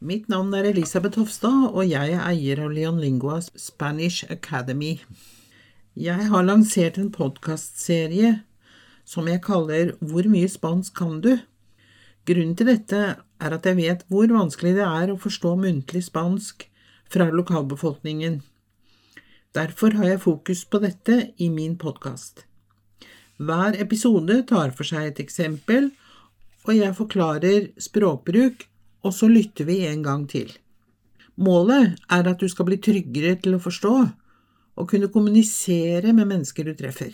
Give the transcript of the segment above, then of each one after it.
Mitt navn er Elisabeth Hofstad, og jeg er eier av Leonlingua Spanish Academy. Jeg har lansert en podkastserie som jeg kaller Hvor mye spansk kan du? Grunnen til dette er at jeg vet hvor vanskelig det er å forstå muntlig spansk fra lokalbefolkningen. Derfor har jeg fokus på dette i min podkast. Hver episode tar for seg et eksempel, og jeg forklarer språkbruk, og så lytter vi en gang til. Målet er at du skal bli tryggere til å forstå, og kunne kommunisere med mennesker du treffer.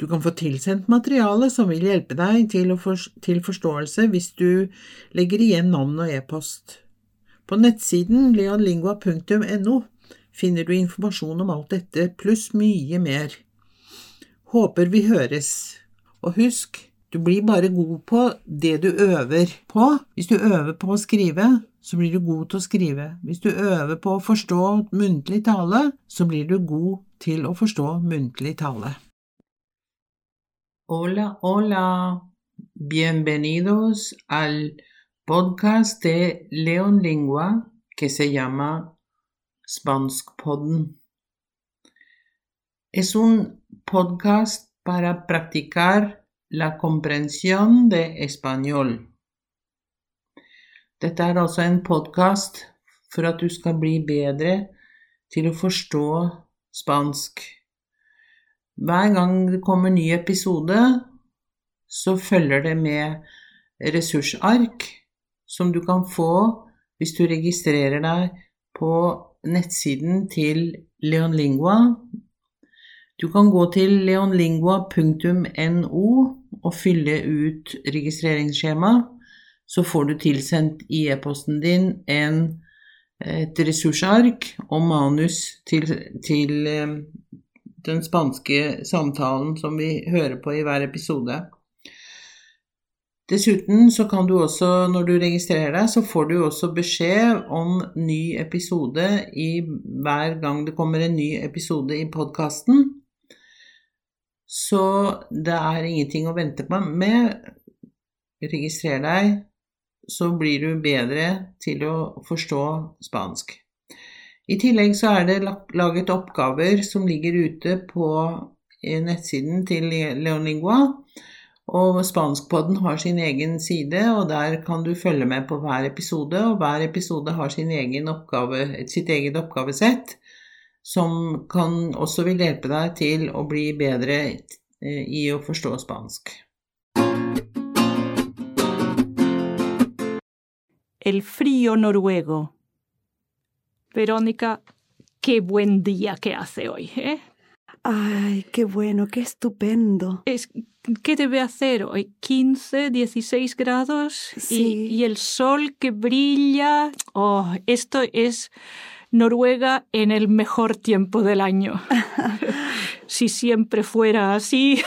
Du kan få tilsendt materiale som vil hjelpe deg til, for, til forståelse hvis du legger igjen navn og e-post. På nettsiden leonlingua.no finner du informasjon om alt dette, pluss mye mer. Håper vi høres. Og husk, du blir bare god på det du øver på. Hvis du øver på å skrive, så blir du god til å skrive. Hvis du øver på å forstå muntlig tale, så blir du god til å forstå muntlig tale. Hola, hola. Bienvenidos al podcast de Leon Lingua que se llama Spanskpodden. Es un podcast para practicar la comprensión de español. Dette er altså en podkast for at du skal bli bedre til å spansk. Hver gang det kommer ny episode, så følger det med ressursark som du kan få hvis du registrerer deg på nettsiden til Leonlingua. Du kan gå til leonlingua.no og fylle ut registreringsskjema. Så får du tilsendt i e-posten din en, et ressursark og manus til, til den spanske samtalen som vi hører på i hver episode. Dessuten så kan du også, når du registrerer deg, så får du også beskjed om ny episode i hver gang det kommer en ny episode i podkasten. Så det er ingenting å vente på med. Registrer deg, så blir du bedre til å forstå spansk. I tillegg så er det laget oppgaver som ligger ute på nettsiden til Leonlingua. Og Spanskpodden har sin egen side, og der kan du følge med på hver episode. Og hver episode har egen oppgave, sitt eget oppgavesett, som kan også vil hjelpe deg til å bli bedre eh, i å forstå spansk. El frío noruego. Verónica, qué buen día que hace hoy, ¿eh? Ay, qué bueno, qué estupendo. Es, ¿Qué debe hacer hoy? 15, 16 grados sí. y, y, el sol que brilla. Oh, esto es Noruega en el mejor tiempo del año. si siempre fuera así.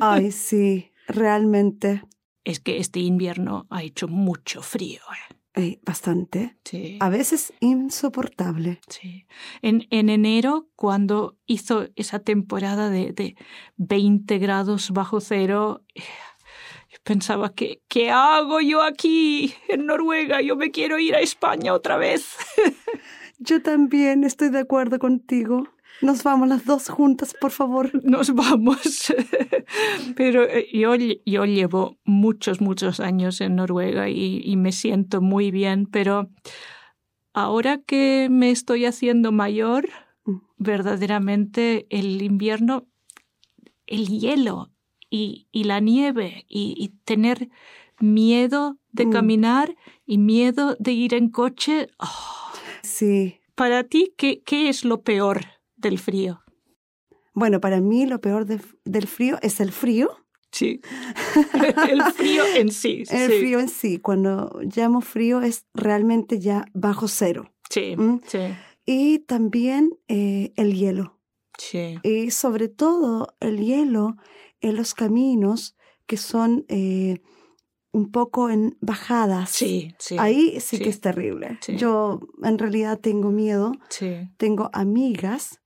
Ay, sí, realmente. Es que este invierno ha hecho mucho frío. ¿eh? Eh, bastante. Sí. A veces insoportable. Sí. En, en, enero, cuando hizo esa temporada de, de 20 grados bajo cero, pensaba que, ¿qué hago yo aquí en Noruega? Yo me quiero ir a España otra vez. yo también estoy de acuerdo contigo. Nos vamos las dos juntas, por favor. Nos vamos. Pero eh, yo, yo llevo muchos, muchos años en Noruega y, y, me siento muy bien, pero ahora que me estoy haciendo mayor, verdaderamente el invierno, el hielo y, y la nieve y, y, tener miedo de Mm. caminar y miedo de ir en coche. Oh. Sí. Para ti, ¿qué, ¿qué es lo peor del frío? Bueno, para mí lo peor de, del frío es el frío. Sí. el frío en sí. El sí. frío en sí. Cuando llamo frío es realmente ya bajo cero. Sí, ¿Mm? sí, Y también eh, el hielo. sí. Y sobre todo el hielo en los caminos que son eh, un poco en bajadas. Sí, sí. Ahí sí, sí. que es terrible. Sí. Yo en realidad tengo miedo. Sí, Tengo amigas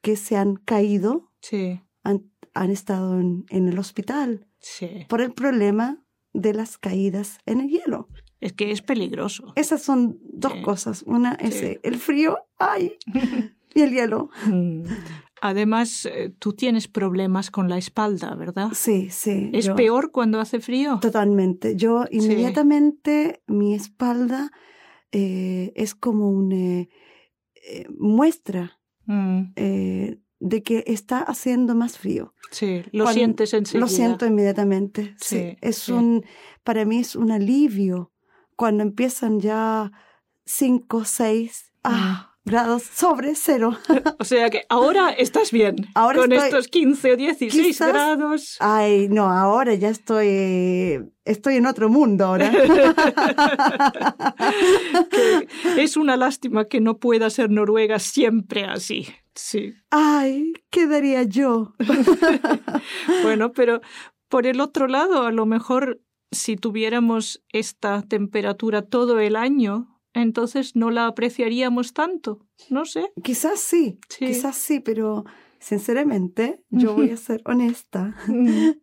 que se han caído, sí, han, han estado en, en el hospital sí. por el problema de las caídas en el hielo. Es que es peligroso. Esas son dos Sí. cosas. Una es eh, el frío, ay, y el hielo. Mm. Además, eh, tú tienes problemas con la espalda, ¿verdad? Sí, sí. ¿Es yo- peor cuando hace frío? Totalmente. Yo inmediatamente mi espalda eh, es como una muestra Mm, eh, de que está haciendo más frío. sí, lo Cuando- sientes enseguida. Lo siento inmediatamente. Sí, Sí, es sí. un, para mí es un alivio cuando empiezan ya 5, 6 ah, grados sobre cero. O sea que ahora estás bien. Ahora con estoy- estos 15 o 16 Quizás- grados. Ay, no, ahora ya estoy, estoy en otro mundo ahora. es una lástima que no pueda ser Noruega siempre así. Sí. Ay, ¿qué daría yo? Bueno, pero por el otro lado, a lo mejor si tuviéramos esta temperatura todo el año, entonces no la apreciaríamos tanto. No sé. Quizás sí, Sí. quizás sí, pero sinceramente, yo voy a ser honesta.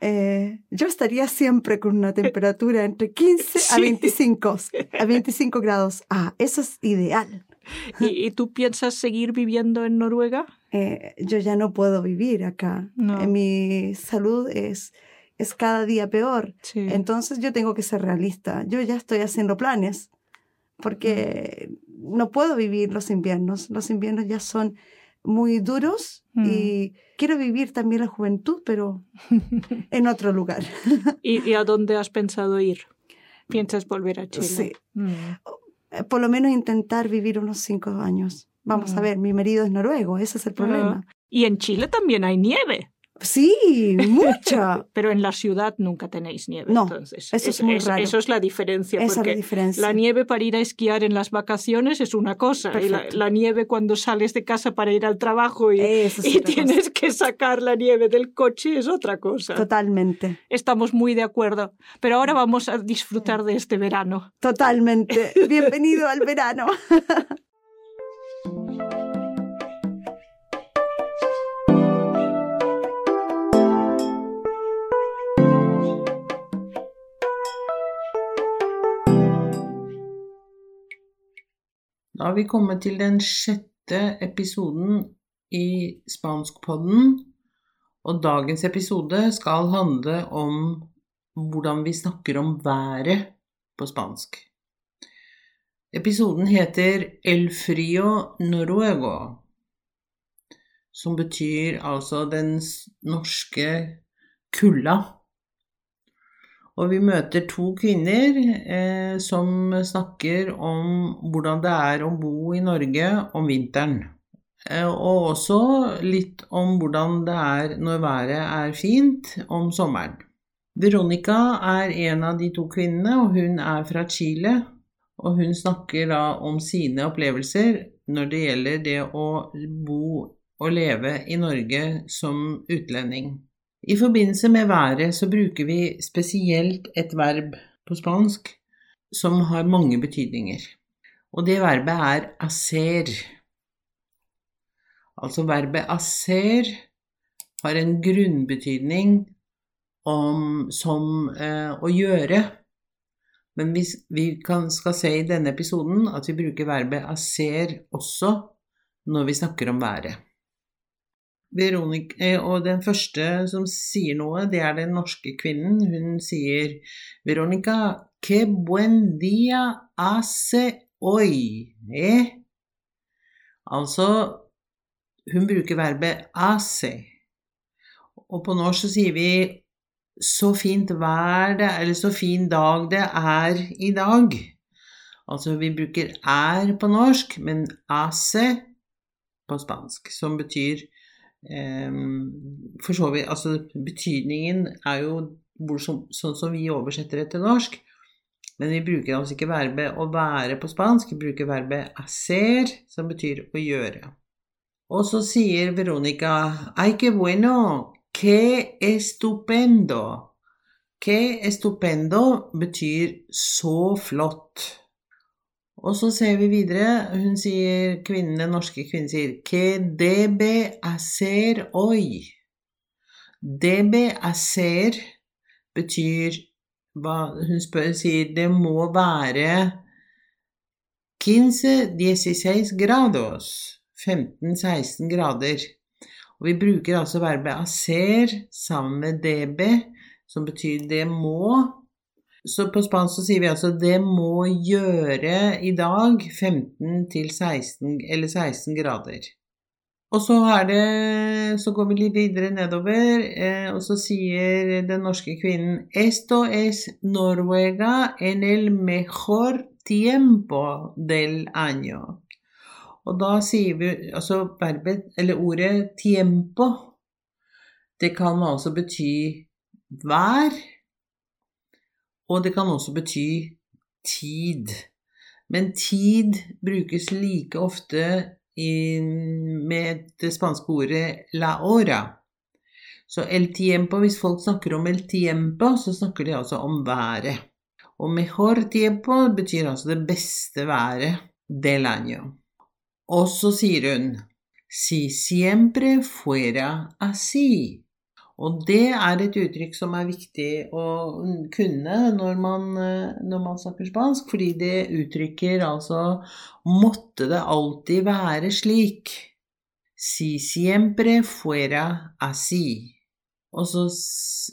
Eh, yo estaría siempre con una temperatura entre 15 a Sí. 25, a 25 grados. Ah, eso es ideal. ¿Y, y tú piensas seguir viviendo en Noruega? Eh, yo ya no puedo vivir acá. No. Eh, mi salud es, es cada día peor. Sí. Entonces yo tengo que ser realista. Yo ya estoy haciendo planes porque no puedo vivir los inviernos. Los inviernos ya son muy duros Mm. y quiero vivir también la juventud, pero en otro lugar. ¿Y, y a dónde has pensado ir? ¿Piensas volver a Chile? Sí. Mm. Eh, Por lo menos intentar vivir unos cinco años. Vamos a Mm. ver, mi marido es noruego, ese es el problema. Y en Chile también hay nieve, Sí, mucha. pero en la ciudad nunca tenéis nieve. No, entonces. eso es muy raro. Eso es la diferencia. Esa es porque la diferencia. La nieve para ir a esquiar en las vacaciones es una cosa, y la, Perfecto. la nieve cuando sales de casa para ir al trabajo y, es y otra cosa. tienes que sacar la nieve del coche es otra cosa. Totalmente, Estamos muy de acuerdo, pero ahora vamos a disfrutar de este verano. totalmente. Bienvenido al verano. Da har vi kommet til den sjette episoden i Spanskpodden, og dagens episode skal handle om hvordan vi snakker om været på spansk. Episoden heter El frio noruego, som betyr altså den norske kulda. Og vi møter to kvinner eh, som snakker om hvordan det er å bo i Norge om vinteren. Eh, og også litt om hvordan det er når været er fint om sommeren. Veronica er en av de to kvinnene, og hun er fra Chile. Og hun snakker da om sine opplevelser når det gjelder det å bo og leve i Norge som utlending. I forbindelse med været så bruker vi spesielt et verb på spansk som har mange betydninger. Og det verbet er hacer. Altså verbet hacer har en grunnbetydning om, som eh, å gjøre. Men vi, vi kan, skal se i denne episoden at vi bruker verbet hacer også når vi snakker om været. Veronica, eh, og den første som sier noe, det er den norske kvinnen. Hun sier Veronica, que buen día hace hoy, eh? Altså, hun bruker verbet hace. Og på norsk så sier vi så fint vær det eller så fin dag det er i dag. Altså, vi bruker er på norsk, men hace på spansk, som betyr for så vidt Altså, betydningen er jo som, sånn som vi oversetter det til norsk. Men vi bruker altså ikke verbet å være på spansk, vi bruker verbet hacer, som betyr å gjøre. Og så sier Veronica Ay, que bueno, que estupendo. Que estupendo betyr så flott. Og så ser vi videre, hun sier, kvinnen, den norske kvinnen sier Que debe hacer hoy. Debe hacer betyr hva Hun spør, sier det må være 15-16 grados. 15-16 grader. Og vi bruker altså verbet aser sammen med db, som betyr det må. Så på spansk så sier vi altså 'det må gjøre i dag 15 16 eller 16 grader'. Og så, det, så går vi litt videre nedover, eh, og så sier den norske kvinnen 'Esto es Noruega en el mejor tiempo del año'. Og da sier vi altså verbet, eller ordet 'tiempo', det kan altså bety vær, og det kan også bety tid. Men tid brukes like ofte med det spanske ordet 'la hora'. Så el tiempo, hvis folk snakker om el tiempo, så snakker de altså om været. Og mejor tiempo betyr altså det beste været del año. Og så sier hun si siempre fuera así. Og det er et uttrykk som er viktig å kunne når man, når man, snakker spansk, fordi det uttrykker altså Måtte det alltid være slik? Si siempre fuera así. Og så,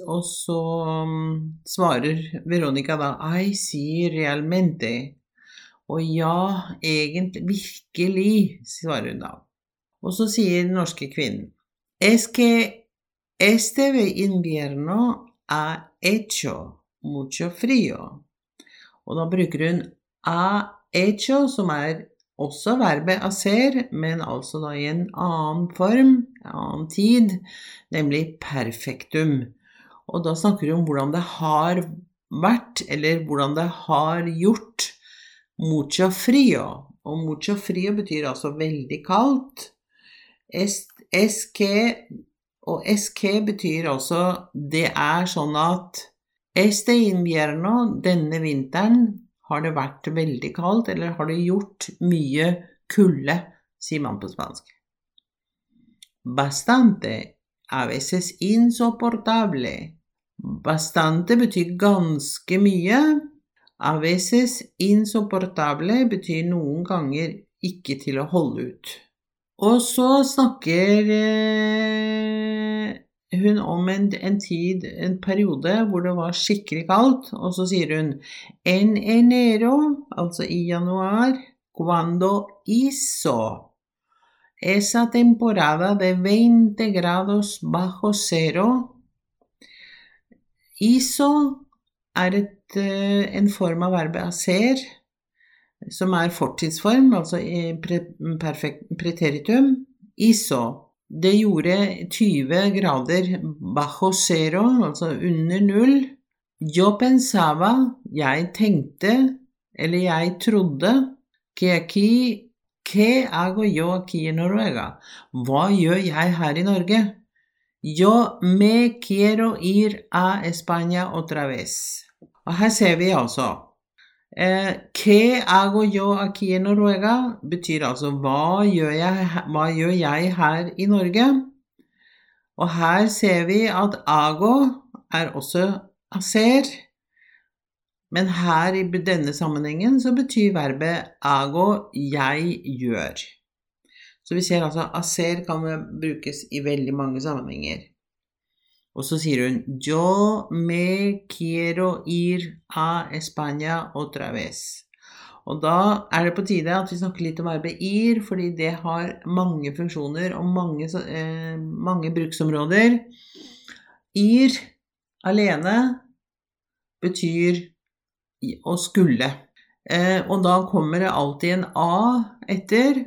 og så um, svarer Veronica da I see realmente. Og ja, egentlig, virkelig, svarer hun da. Og så sier den norske kvinnen Es que este invierno ha hecho mucho frío. Og da bruker hun ha hecho, som er også verbet hacer, men altså da i en annen form, en annen tid, nemlig perfektum. Og da snakker hun om hvordan det har vært, eller hvordan det har gjort mucho frio. Og mucho frio betyr altså veldig kaldt. SK og SK betyr altså det er sånn at este invierno, denne vinteren, har det vært veldig kaldt, eller har det gjort mye kulde, sier man på spansk. Bastante, a veces insoportable. Bastante betyr ganske mye, A veces insoportable betyr noen ganger ikke til å holde ut. Og så snakker eh, hun om en, en, tid, en periode, hvor det var skikkelig kaldt, og så sier hun en enero, altså i januar, cuando hizo esa temporada de 20 grados bajo cero. Iso er et Eh, en form av verbet aser, som er fortidsform, altså i perfekt, preteritum. Iso. Det gjorde 20 grader bajo cero, altså under null. Yo pensaba, jeg tenkte, eller jeg trodde, que aquí que hago yo aquí en Noruega? Hva gjør jeg her i Norge? Yo me quiero ir a España otra vez. Og her ser vi altså ¿Qué hago yo aquí en Noruega? betyr altså hva gjør, jeg, hva gjør jeg her i Norge? Og her ser vi at ago er også aser. Men her i denne sammenhengen så betyr verbet ago jeg gjør. Så vi ser altså aser kan brukes i veldig mange sammenhenger. Og så sier hun Yo me quiero ir a España otra vez. Og da er det på tide at vi snakker litt om verbet ir, fordi det har mange funksjoner og mange, eh, mange bruksområder. Ir alene betyr å skulle. Eh, og da kommer det alltid en a etter,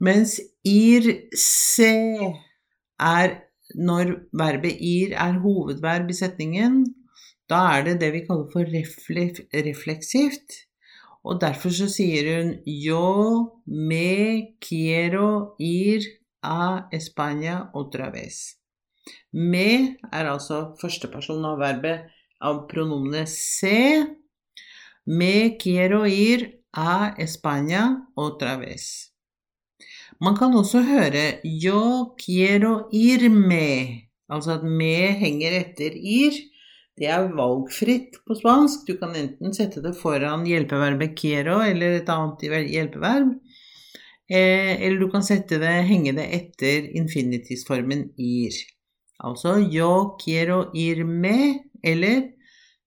mens ir se er når verbet ir er hovedverb i setningen, da er det det vi kaller for refleksivt. Og derfor så sier hun yo me quiero ir a España otra vez. Me er altså førsteperson av verbet av pronomenet se. Me quiero ir a España otra vez. Man kan også høre yo quiero irme, altså at me henger etter ir. Det er valgfritt på spansk. Du kan enten sette det foran hjelpeverbet quiero eller et annet hjelpeverb. Eh, eller du kan sette det, henge det etter infinitisformen ir. Altså yo quiero irme eller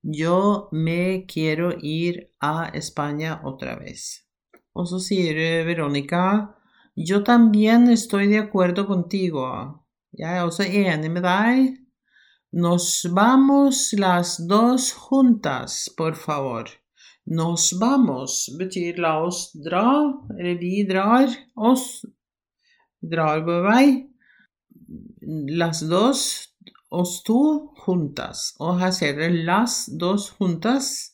yo me quiero ir a España otra vez. Og så sier Veronica yo también estoy de acuerdo contigo. Jeg er også enig med deg. Nos vamos las dos juntas, por favor. Nos vamos betyr la oss dra, eller vi drar oss, drar vår vei. Las dos, oss to, juntas. Og her ser dere las dos juntas,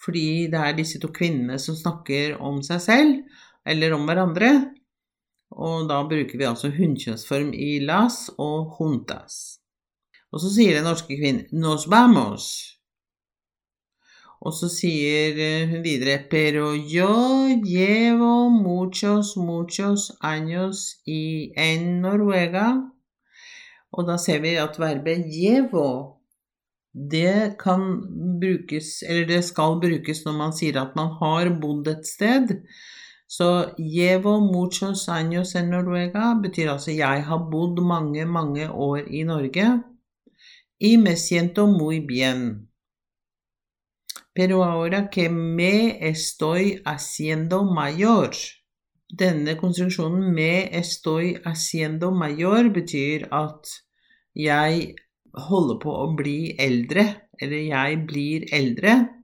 fordi det er disse to kvinnene som snakker om seg selv, eller om hverandre. Og da bruker vi altså hunnkjønnsform i las og juntas. Og så sier den norske kvinnen 'nos vamos'. Og så sier eh, hun videre 'pero yo llevo muchos, muchos años i en Noruega'. Og da ser vi at verbet 'llevo' det kan brukes, eller det skal brukes når man sier at man har bodd et sted. Så 'llevo muchos años en Noruega' betyr altså 'jeg har bodd mange, mange år i Norge' y me siento muy bien. Pero ahora que me estoy haciendo mayor Denne konstruksjonen 'me estoy haciendo mayor' betyr at jeg holder på å bli eldre, eller jeg blir eldre.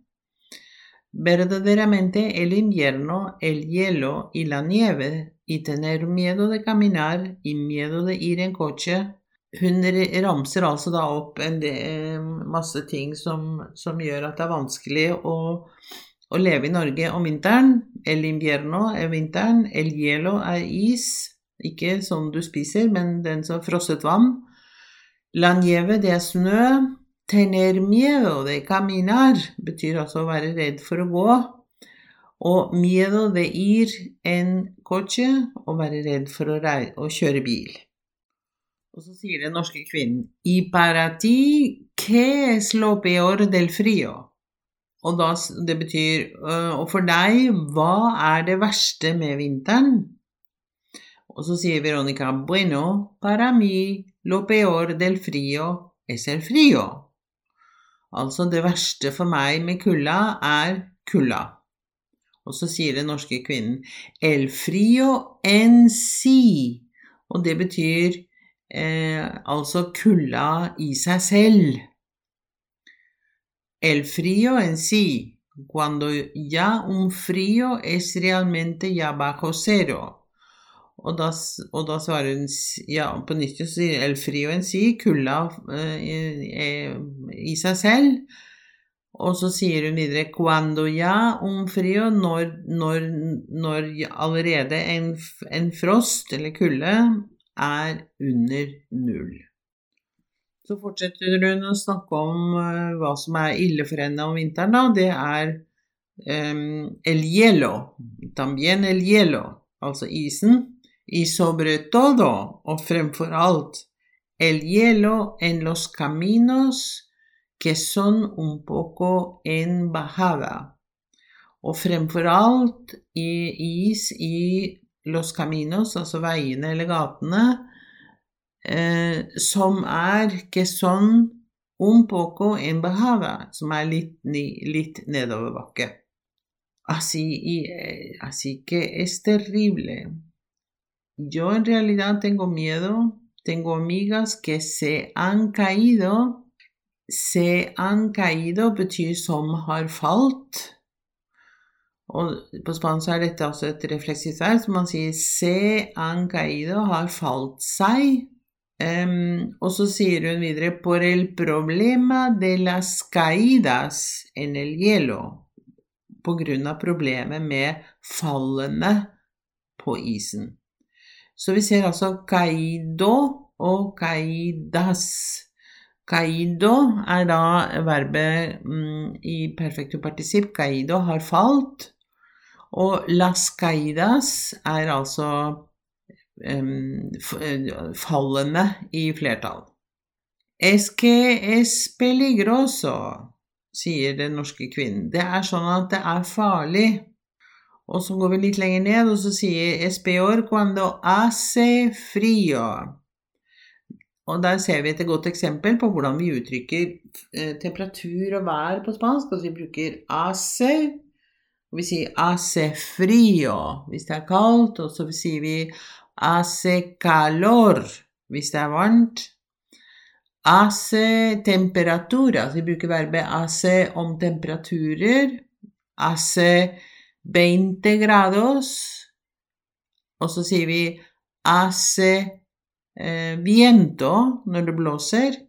Verdaderamente el invierno, el hielo y la nieve, y tener miedo de caminar y miedo de ir en coche, hun ramser altså da opp en del, masse ting som, som, gjør at det er vanskelig å, å, leve i Norge om vinteren. El invierno er vinteren, el hielo er is. Ikke sånn du spiser, men den som frosset vann. La nieve, det er snø. Tener miedo de caminar betyr altså å være redd for å gå. Og miedo de ir en coche, å være redd for å, å kjøre bil. Og så sier den norske kvinnen I para ti, que es lo peor del frio? Og da, det betyr Og for deg, hva er det verste med vinteren? Og så sier Veronica Bueno, para mi lo peor del frio es el frio. Altså, det verste for meg med kulda er kulda. Og så sier den norske kvinnen El frio en si. Og det betyr eh, altså kulda i seg selv. El frío en sí, cuando ya un frío es realmente ya bajo cero. Og da, og da svarer hun ja, på nytt så sier el og en si, kulda eh, i seg selv. Og så sier hun videre cuando ya un frio når, når, når allerede en, en frost eller kulde er under null. Så fortsetter hun å snakke om uh, hva som er ille for henne om vinteren, da. Det er um, el hielo. También el hielo, altså isen. Y sobre todo, og fremfor alt, el hielo en los caminos que son un poco en bajada. Og fremfor alt i is i Los Caminos, altså veiene eller gatene, eh, som er que son un poco en bajada, som er litt, litt. Así, eh, así que es terrible. Yo en realidad tengo miedo, tengo amigas que se han caído. Se han caído betyr som har falt. Og på spansk er dette også et refleksivt verb, så man sier 'se han caído', har falt seg. Um, og så sier hun videre 'por el problema de las caídas en el hielo'. På grunn av problemet med fallene på isen. Så vi ser altså 'caído' og 'caídas'. Caído er da verbet mm, i perfektum partisipp. Caído har falt. Og las caídas er altså um, fallende i flertall. Es que es peligroso, sier den norske kvinnen. Det er sånn at det er farlig. Og så går vi litt lenger ned, og så sier es peor cuando hace frío. Og der ser vi et godt eksempel på hvordan vi uttrykker eh, temperatur og vær på spansk. Altså vi bruker hace, og vi sier hace frío hvis det er kaldt, og så sier vi hace calor hvis det er varmt. Hace temperatura, altså vi bruker verbet hace om temperaturer. Hace 20 grados. Og så sier vi hace eh, viento når det blåser.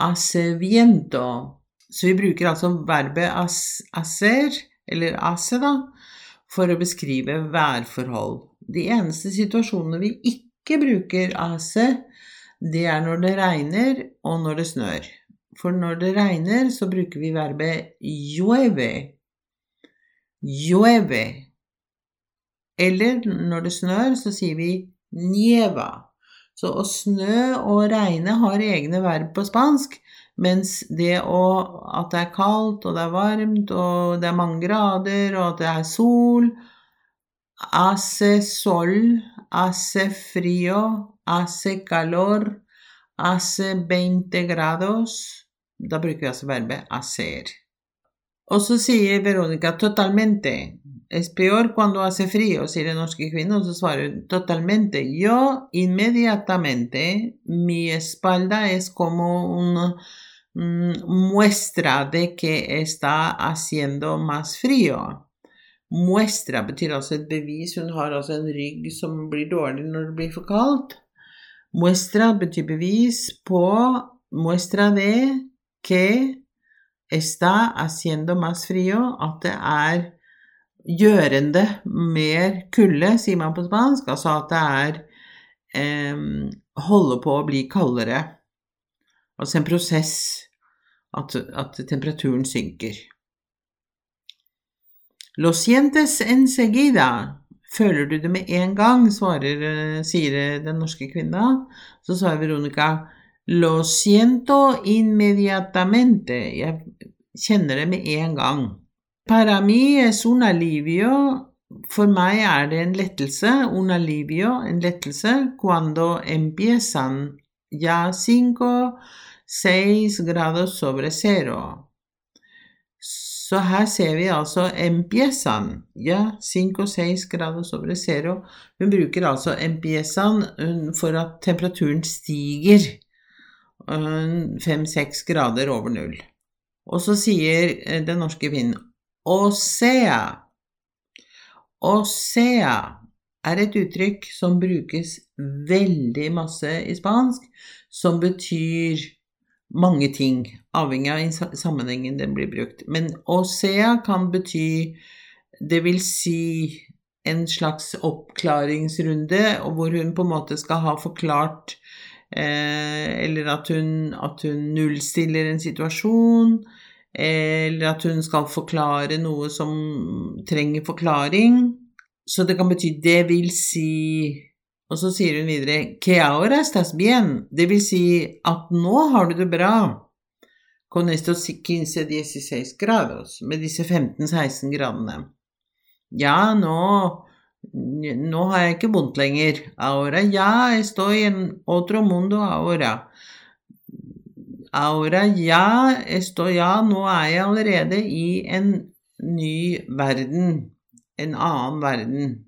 Hace viento. Så vi bruker altså verbet hacer, eller hace, da, for å beskrive værforhold. De eneste situasjonene vi ikke bruker hace, det er når det regner og når det snør. For når det regner, så bruker vi verbet llueve llueve. Eller når det snør, så sier vi nieva. Så å snø og regne har egne verb på spansk, mens det å, at det er kaldt og det er varmt og det er mange grader og at det er sol Hace sol, hace frio, hace calor, hace 20 grados Da bruker vi altså verbet hacer. Og så sier Veronica 'totalmente'. Es peor cuando hace frío, kvinnen, og så svarer hun 'totalmente'. Yo inmediatamente mi espalda es como una mm, muestra de que está haciendo más frío. Muestra betyr altså et bevis. Hun har altså en rygg som blir dårlig når. Muestra betyr bevis Muestra de que está haciendo más frío, at det er gjørende mer kulde, sier man på spansk. Altså at det er eh, holder på å bli kaldere. Altså en prosess. At, at temperaturen synker. Lo sientes enseguida. Føler du det med en gang, svarer, eh, sier den norske kvinna. Så svarer Veronica Lo siento inmediatamente. Jeg kjenner det med en gang. Para mí es un alivio. For meg er det en lettelse, un alivio, en lettelse, cuando empiezan ya cinco, seis grados sobre cero. Så her ser vi altså empiezan, ja, 5-6 grader sobre zero. Hun bruker altså empiezan for at temperaturen stiger 5-6 grader over null. Og så sier eh, den norske kvinnen Osea. Osea er et uttrykk som brukes veldig masse i spansk, som betyr mange ting, avhengig av sammenhengen den blir brukt. Men osea kan bety Det vil si en slags oppklaringsrunde, hvor hun på en måte skal ha forklart Eh, eller at hun, at hun nullstiller en situasjon, eller at hun skal forklare noe som trenger forklaring. Så det kan bety 'det vil si' Og så sier hun videre 'que ahora estás bien', det vil si at nå har du det bra. Con estos 15-16 grados, med disse 15-16 gradene. Ja, nå nå har jeg ikke vondt lenger. Ahora ya estoy en otro mundo ahora. Ahora ya estoy ya Nå er jeg allerede i en ny verden. En annen verden.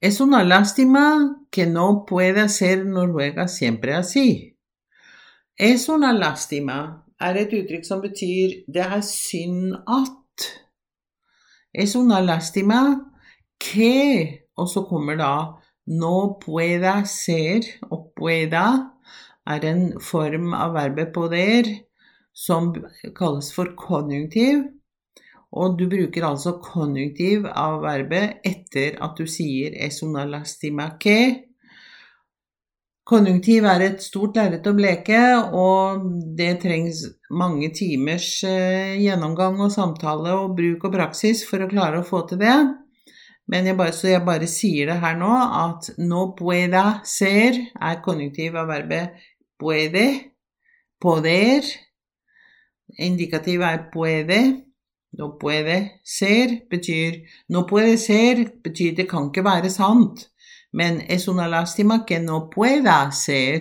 Es una lástima que no pueda ser Noruega siempre así. Es una lástima er et uttrykk som betyr det er synd at. Es una lástima que og så kommer da no pueda ser, og pueda er en form av verbet poder som kalles for konjunktiv. Og du bruker altså konjunktiv av verbet etter at du sier es una lastima que. Konjunktiv er et stort lerret å bleke, og det trengs mange timers eh, gjennomgang og samtale og bruk og praksis for å klare å få til det. Men jeg bare, så jeg bare sier det her nå, at no pueda ser er konjunktiv av verbet puede, poder. Indikativ er puede. No puede ser betyr No puede ser betyr det kan ikke være sant. Men es una lástima que no pueda ser.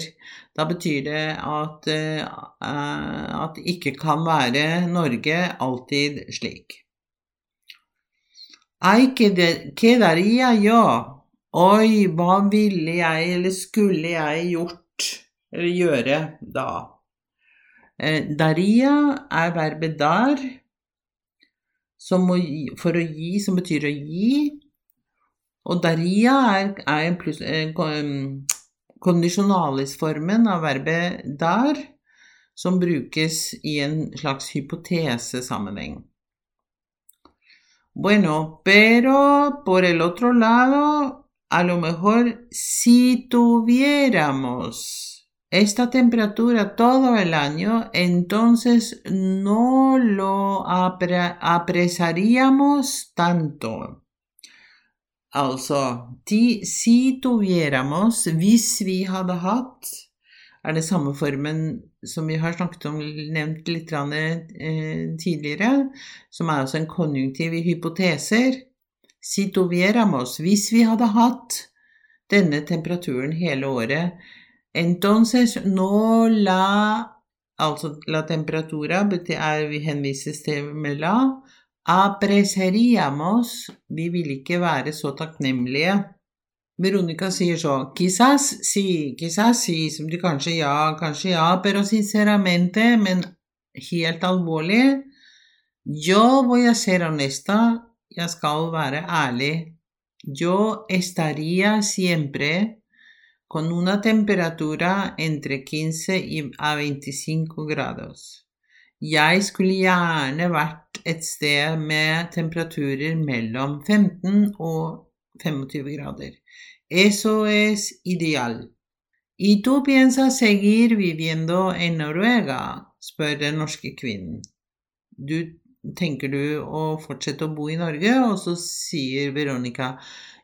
Da betyr det at, uh, at ikke kan være Norge alltid slik. Ai, quedaría yo? Oi, hva ville jeg eller skulle jeg gjort eller gjøre da? Eh, daria er verbet dar, må, for å gi, som betyr å gi. Og daria er, er en plus, kondisjonalisformen av verbet dar, som brukes i en slags hypotesesammenheng. Bueno, pero por el otro lado, a lo mejor si tuviéramos esta temperatura todo el año, entonces no lo apre apresaríamos tanto. Altså de, Si tuviéramos Hvis vi hadde hatt er det samme formen som vi har snakket om, nevnt litt eh, tidligere, som er altså en konjunktiv i hypoteser. Sitovieramos. Hvis vi hadde hatt denne temperaturen hele året, entonces no la Altså la temperatura er, vi henvises til med la, Apreseriamos Vi vil ikke være så takknemlige. Veronica sier så Quizás sí, quizás sí, som du kanskje ja, kanskje ja, pero sinceramente, men helt alvorlig Yo voy a ser honesta, jeg skal være ærlig. Yo estaría siempre con una temperatura entre 15 y a 25 grados. Jeg skulle gjerne vært et sted med temperaturer mellom 15 og 25 grader. Eso es ideal. ¿Y tú piensas seguir viviendo en Noruega? spør den norske kvinnen. Du, tenker du å fortsette å bo i Norge? Og så sier Veronica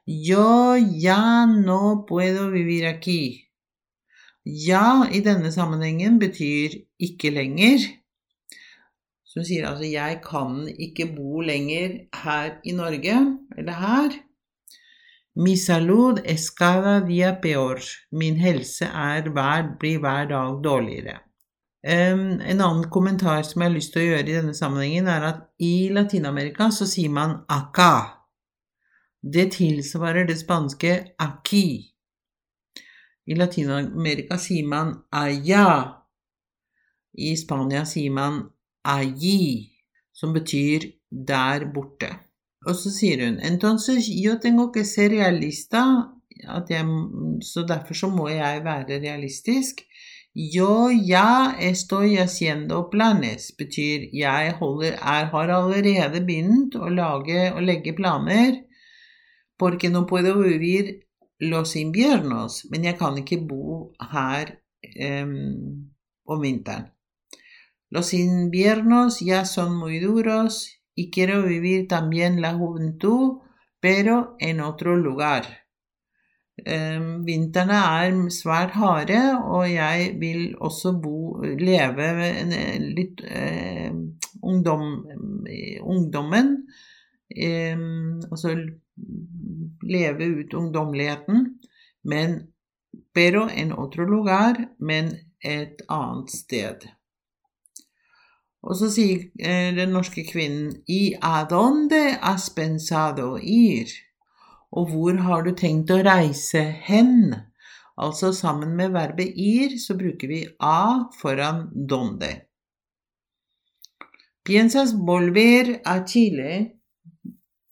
Yo ya no puedo vivir aquí. Ja i denne sammenhengen betyr ikke lenger Så hun sier altså 'jeg kan ikke bo lenger her i Norge', eller her. Mi salud es cada día peor. Min helse er hver, blir hver dag dårligere. Um, en annen kommentar som jeg har lyst til å gjøre i denne sammenhengen, er at i Latin-Amerika så sier man acá. Det tilsvarer det spanske aquí. I Latin-Amerika sier man allá. I Spania sier man allí, som betyr der borte. Og så sier hun entonces yo tengo que ser realista, jeg, så derfor så må jeg være realistisk. Yo ya estoy haciendo planes, betyr jeg holder, er, har allerede begynt å lage og legge planer. Porque no puedo vivir los inviernos, men jeg kan ikke bo her um, om vinteren. Los inviernos ya son muy duros y quiero vivir también la juventud, pero en otro lugar. Vintrene er svært harde, og jeg vil også bo, leve litt eh, ungdom, ungdommen. Eh, altså leve ut ungdommeligheten, men pero en otro lugar, men et annet sted. Og så sier eh, den norske kvinnen I adonde has pensado ir? Og hvor har du tenkt å reise hen? Altså sammen med verbet ir så bruker vi a foran donde. Piensas volver a Chile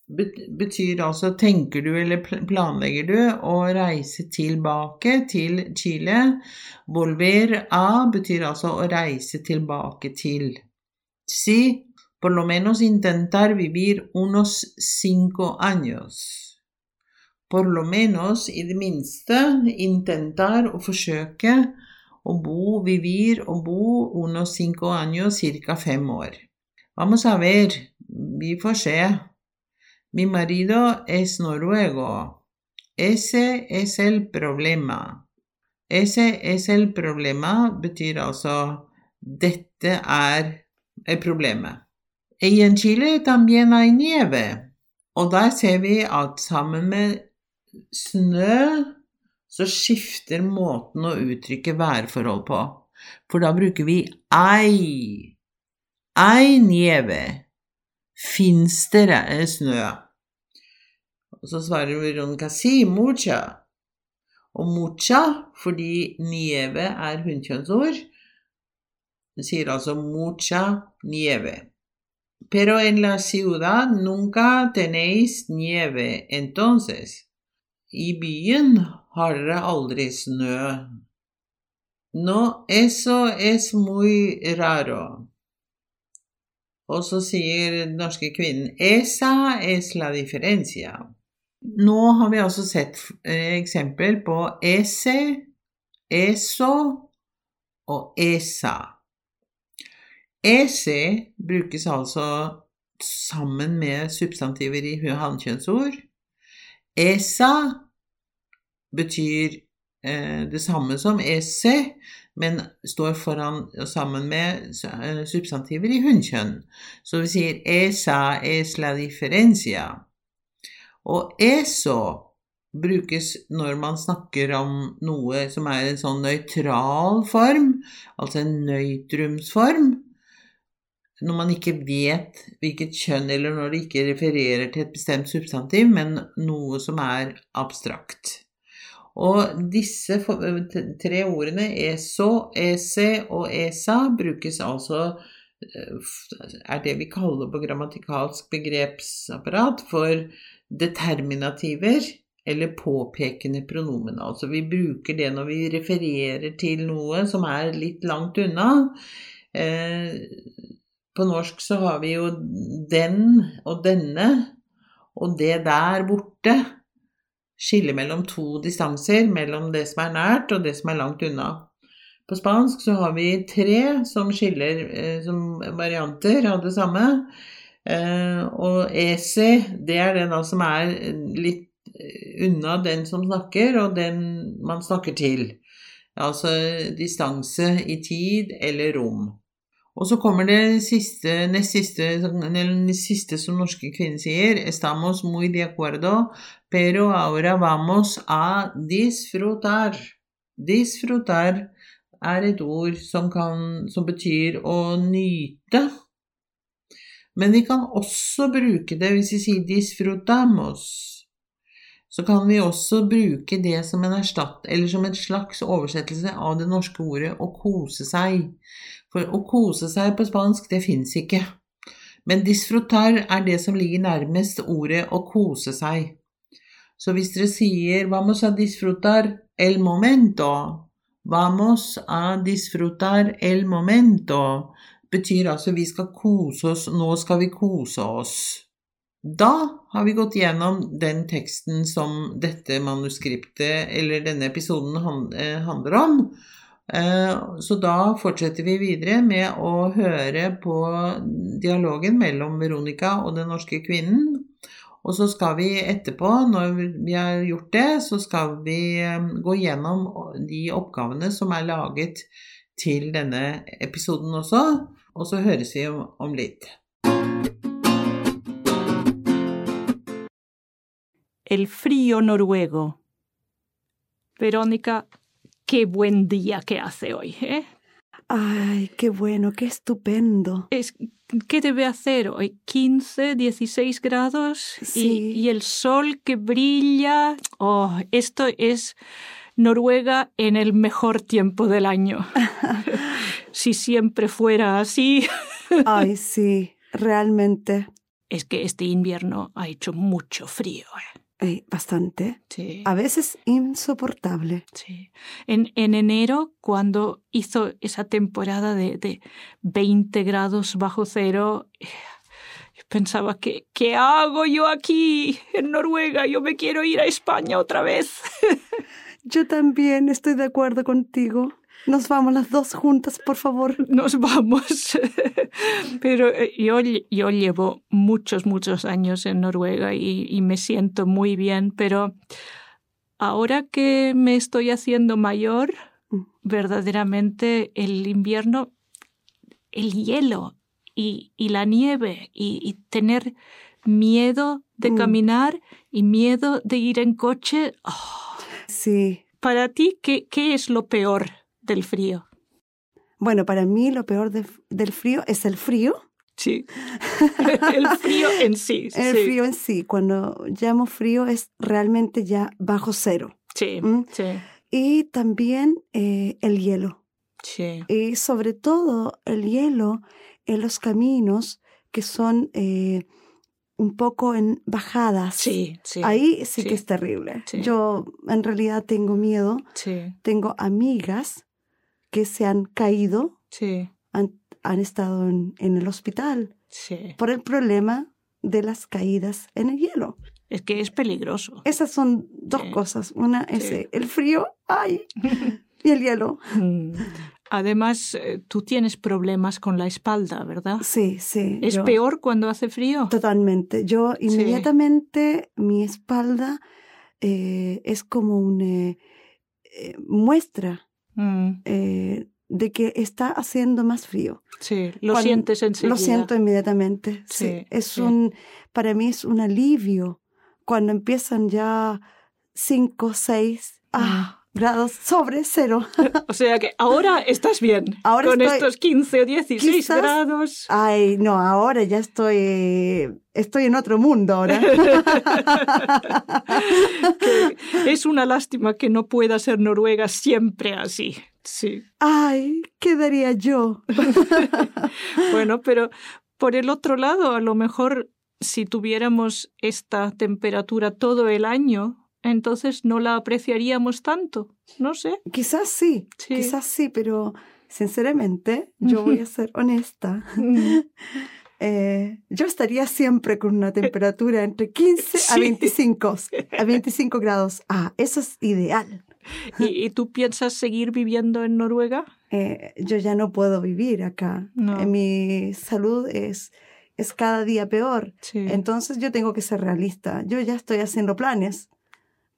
betyr altså tenker du eller planlegger du å reise tilbake til Chile. Volver a betyr altså å reise tilbake til. Sí, por lo menos intentar vivir unos cinco años. por lo menos, i minste, intentar å forsøke å bo, vivir og bo unos cinco años, cirka fem år. Vamos a ver, vi får. Mi marido es noruego. Ese es el problema. Ese es el problema betyr altså dette er problemet. Y en Chile también hay nieve. Og der ser vi at sammen med snø så skifter måten å uttrykke værforhold på. For da bruker vi ei. Ei nieve. Fins det snø? Og så svarer Veronica si mucha. Og mucha, fordi nieve er hunnkjønnsord, sier altså mucha nieve. Pero en la ciudad nunca tenéis nieve, entonces. I byen har aldri snø. No, eso es muy raro. Og så sier norske kvinnen esa es la diferencia. Nå har vi altså sett eh, eksempel på ese, eso og esa. EC brukes altså sammen med substantiver i hannkjønnsord. ESA betyr eh, det samme som EC, men står foran og sammen med eh, substantiver i hunnkjønn. Så vi sier ESA es la differencia. Og ESO brukes når man snakker om noe som er en sånn nøytral form, altså en nøytrumsform når man ikke vet hvilket kjønn, eller når det ikke refererer til et bestemt substantiv, men noe som er abstrakt. Og disse tre ordene ESO, EC og ESA brukes altså eh, er det vi kaller på grammatikalsk begrepsapparat for determinativer eller påpekende pronomen. Altså vi bruker det når vi refererer til noe som er litt langt unna. Eh, på norsk så har vi jo den og denne og det der borte. Skille mellom to distanser, mellom det som er nært og det som er langt unna. På spansk så har vi tre som skiller eh, som varianter av det samme. Eh, og ese, det er den som er litt unna den som snakker, og den man snakker til. Altså distanse i tid eller rom. Og så kommer det siste, nest siste, eller siste som norske kvinner sier. Estamos muy de acuerdo, pero ahora vamos a disfrutar. Disfrutar er et ord som, kan, som betyr å nyte. Men vi kan også bruke det hvis vi sier disfrutamos. Så kan vi også bruke det som en erstatt, eller som en slags oversettelse av det norske ordet å kose seg. For å kose seg på spansk, det fins ikke. Men disfrutar er det som ligger nærmest ordet å kose seg. Så hvis dere sier 'vamos a disfrutar el momento', 'vamos a disfrutar el momento', betyr altså vi skal kose oss, nå skal vi kose oss. Da har vi gått gjennom den teksten som dette manuskriptet, eller denne episoden, eh, handler om. Eh, så da fortsetter vi videre med å høre på dialogen mellom Veronica og den norske kvinnen. Og så skal vi etterpå, når vi har gjort det, så skal vi eh, gå gjennom de oppgavene som er laget til denne episoden også. Og så høres vi om litt. El frío noruego. Verónica qué buen día que hace hoy, ¿eh? Ay, qué bueno, qué estupendo. Es, ¿Qué debe hacer hoy? 15, 16 grados sí. y, y, el sol que brilla. Oh, esto es Noruega en el mejor tiempo del año. si siempre fuera así. Ay, sí, realmente. Es que este invierno ha hecho mucho frío. ¿eh? Eh, bastante. Sí. A veces insoportable. Sí. En, en, enero, cuando hizo esa temporada de, de 20 grados bajo cero, pensaba que ¿qué hago yo aquí en Noruega? Yo me quiero ir a España otra vez. Yo también estoy de acuerdo contigo. Nos vamos las dos juntas, por favor. Nos vamos. Pero eh, yo, yo llevo muchos, muchos años en Noruega y, y me siento muy bien, pero ahora que me estoy haciendo mayor, Mm. verdaderamente el invierno, el hielo y, y la nieve y, y tener miedo de Mm. caminar y miedo de ir en coche. oh, Sí. Para ti, ¿qué, ¿qué es lo peor del frío? Bueno, para mí lo peor de- del frío es el frío. Sí. el frío en sí. El sí. frío en sí. Cuando llamo frío es realmente ya bajo cero. Sí, Mm. sí, Y también eh, el hielo. sí. Y sobre todo el hielo en los caminos que son eh, un poco en bajadas. Sí, sí. Ahí sí, sí. que es terrible. Sí. Yo en realidad tengo miedo. Sí, Tengo amigas que se han caído, sí, han, han estado en, en el hospital sí. por el problema de las caídas en el hielo. Es que es peligroso. Esas son dos Sí. cosas. Una es eh, el frío, ay, y el hielo. Mm. Además, eh, tú tienes problemas con la espalda, ¿verdad? Sí, sí. ¿Es yo- peor cuando hace frío? Totalmente. Yo inmediatamente mi espalda eh, es como una muestra Mm, eh, de que está haciendo más frío. sí, lo Cuando- sientes enseguida. Lo siento inmediatamente. Sí, Sí, es sí. un, para mí es un alivio cuando empiezan ya 5, 6 ah, grados sobre cero. O sea que ahora estás bien. Ahora con estoy- estos 15 o 16 Quizás- grados. Ay, no, ahora ya estoy, estoy en otro mundo ahora. es una lástima que no pueda ser Noruega siempre así. Sí. Ay, ¿qué daría yo? Bueno, pero por el otro lado, a lo mejor si tuviéramos esta temperatura todo el año, entonces no la apreciaríamos tanto. No sé. Quizás sí, Sí. quizás sí, pero sinceramente, yo voy a ser honesta. Eh, yo estaría siempre con una temperatura entre 15 a Sí. 25, a 25 grados. Ah, eso es ideal. ¿Y, y tú piensas seguir viviendo en Noruega? Eh, yo ya no puedo vivir acá. No. Eh, mi salud es, es cada día peor. Sí. Entonces yo tengo que ser realista. Yo ya estoy haciendo planes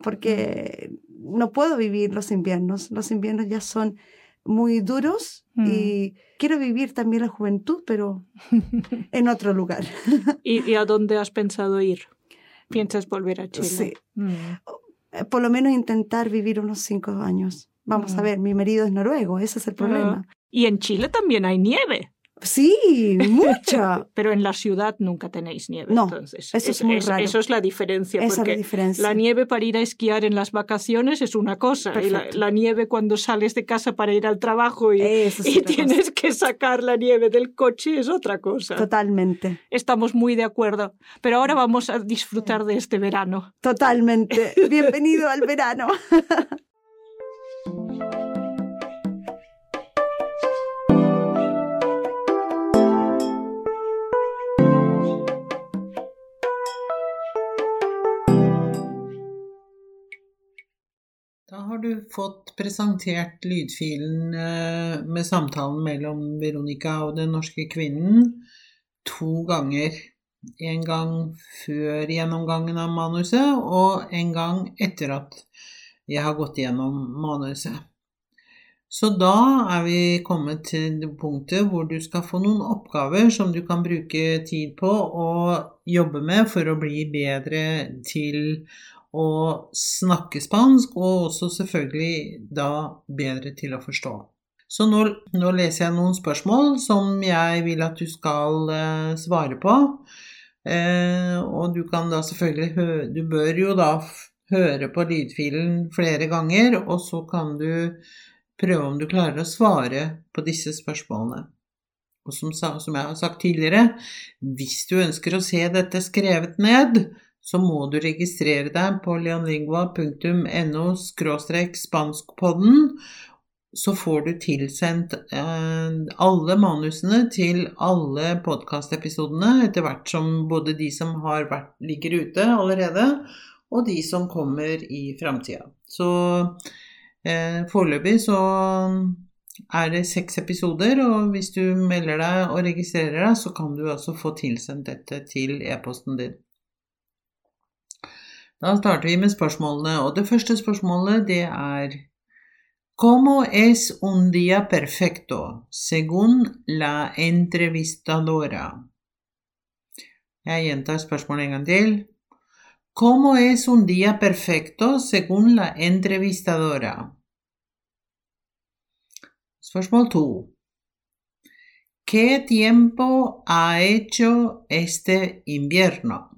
porque no puedo vivir los inviernos. Los inviernos ya son muy duros Mm. y quiero vivir también la juventud, pero en otro lugar. ¿Y, y a dónde has pensado ir? ¿Piensas volver a Chile? Sí. Mm. Eh, Por lo menos intentar vivir unos cinco años. Vamos a Mm. ver, mi marido es noruego, ese es el problema. Y en Chile también hay nieve, Sí, mucha. pero en la ciudad nunca tenéis nieve. No, entonces. eso es muy raro. Eso es la diferencia. Esa es porque la diferencia. La nieve para ir a esquiar en las vacaciones es una cosa, y la, Perfecto. la nieve cuando sales de casa para ir al trabajo y, es y otra cosa. tienes que sacar la nieve del coche es otra cosa. Totalmente, Estamos muy de acuerdo, pero ahora vamos a disfrutar de este verano. totalmente. Bienvenido al verano. har du fått presentert lydfilen eh, med samtalen mellom Veronica og den norske kvinnen to ganger. En gang før gjennomgangen av manuset, og en gang etter at jeg har gått gjennom manuset. Så da er vi kommet til det punktet hvor du skal få noen oppgaver som du kan bruke tid på å jobbe med for å bli bedre til å snakke spansk, og også selvfølgelig da bedre til å forstå. Så nå, nå leser jeg noen spørsmål som jeg vil at du skal eh, svare på. Eh, og du kan da selvfølgelig hø Du bør jo da høre på lydfilen flere ganger, og så kan du prøve om du klarer å svare på disse spørsmålene. Og som, som jeg har sagt tidligere, hvis du ønsker å se dette skrevet ned, så må du registrere deg på leonlingua.no spanskpodden, så får du tilsendt eh, alle manusene til alle podkastepisodene etter hvert som både de som vært, ligger ute allerede, og de som kommer i framtida. Så eh, foreløpig så er det seks episoder, og hvis du melder deg og registrerer deg, så kan du altså få tilsendt dette til e-posten din. Da starter vi med spørsmålene, og det første spørsmålet det er Como es un día perfecto según la entrevistadora? Jeg gjentar spørsmålet en gang til. Como es un día perfecto según la entrevistadora? Spørsmål to. ¿Qué tiempo ha hecho este invierno?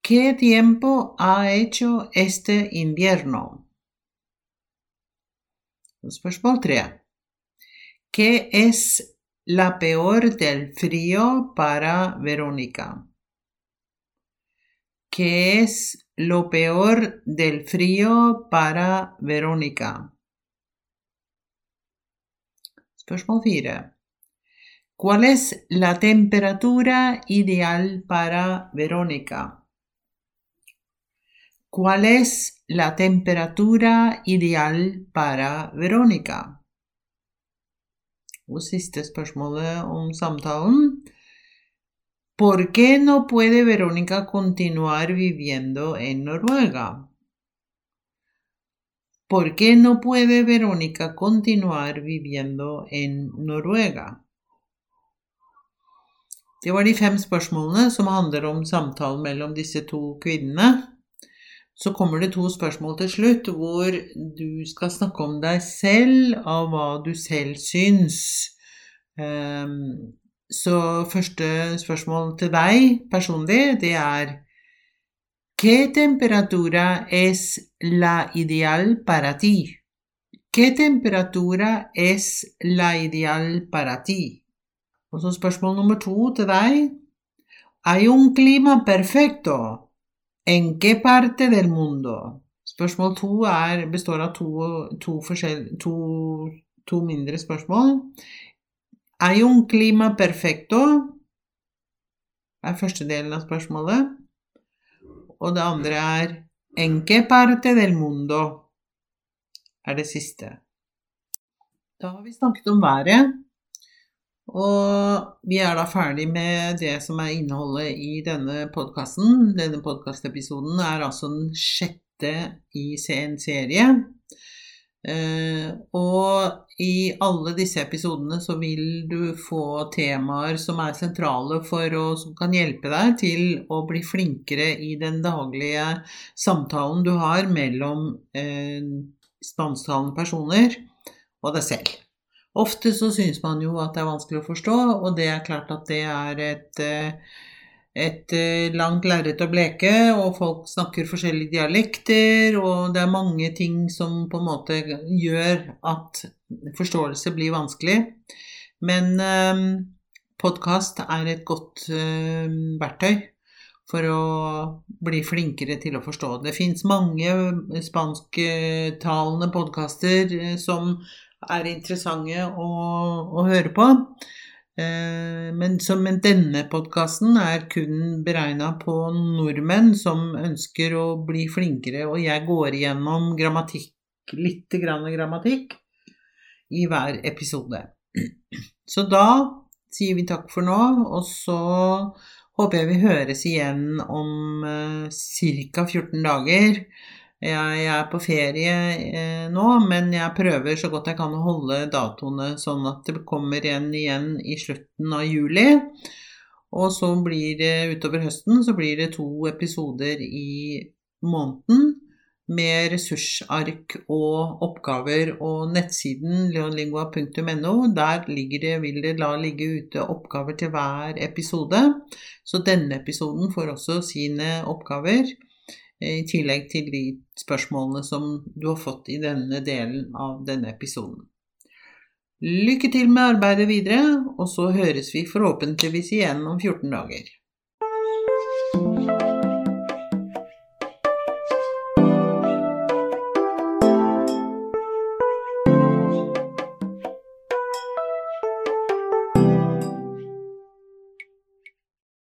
¿Qué tiempo ha hecho este invierno? Spørsmål tre. ¿Qué es la peor del frío para Verónica? ¿Qué es lo peor del frío para Verónica? Spørsmål fire. ¿Cuál es la temperatura ideal para Verónica? ¿Cuál es la temperatura ideal para Verónica? Og siste spørsmålet om samtalen. ¿Por qué no puede Verónica continuar viviendo en Noruega? ¿Por qué no puede Verónica continuar viviendo en Noruega? Det var de fem spørsmålene som handler om samtalen mellom disse to kvinnene. Så kommer det to spørsmål til slutt hvor du skal snakke om deg selv, av hva du selv syns. Um, så første spørsmål til deg personlig, det er ¿Qué temperatura es la ideal para ti? ¿Qué temperatura es la ideal para ti? Og så spørsmål nummer to til deg. Hay un clima perfecto. En qué parte del mundo? Spørsmål to er, består av to, to, to, to mindre spørsmål. Hay un clima perfecto? er første delen av spørsmålet. Og det andre er En qué parte del mundo? er det siste. Da har vi snakket om været. Og vi er da ferdig med det som er innholdet i denne podkasten. Denne podkastepisoden er altså den sjette i en serie. Eh, og i alle disse episodene så vil du få temaer som er sentrale for og som kan hjelpe deg til å bli flinkere i den daglige samtalen du har mellom eh, personer og deg selv. Ofte så syns man jo at det er vanskelig å forstå, og det er klart at det er et, eh, et eh, langt lerret å bleke, og folk snakker forskjellige dialekter, og det er mange ting som på en måte gjør at forståelse blir vanskelig. Men eh, podkast er et godt eh, verktøy for å bli flinkere til å forstå. Det fins mange spansktalende podkaster som er interessante å, å høre på. Eh, men, så, men, denne podkasten er kun beregna på nordmenn som ønsker å bli flinkere, og jeg går igjennom grammatikk, litt grann grammatikk, i hver episode. Så da sier vi takk for nå, og så håper jeg vi høres igjen om eh, ca. 14 dager. Jeg er på ferie eh, nå, men jeg prøver så godt jeg kan å holde datoene sånn at det kommer en igjen i slutten av juli. Og så blir det utover høsten så blir det to episoder i måneden med ressursark og oppgaver. Og nettsiden leonlingua.no, der det, vil det la ligge ute oppgaver til hver episode. Så denne episoden får også sine oppgaver i tillegg til de spørsmålene som du har fått i denne delen av denne episoden. Lykke til med arbeidet videre, og så høres vi forhåpentligvis igjen om 14 dager.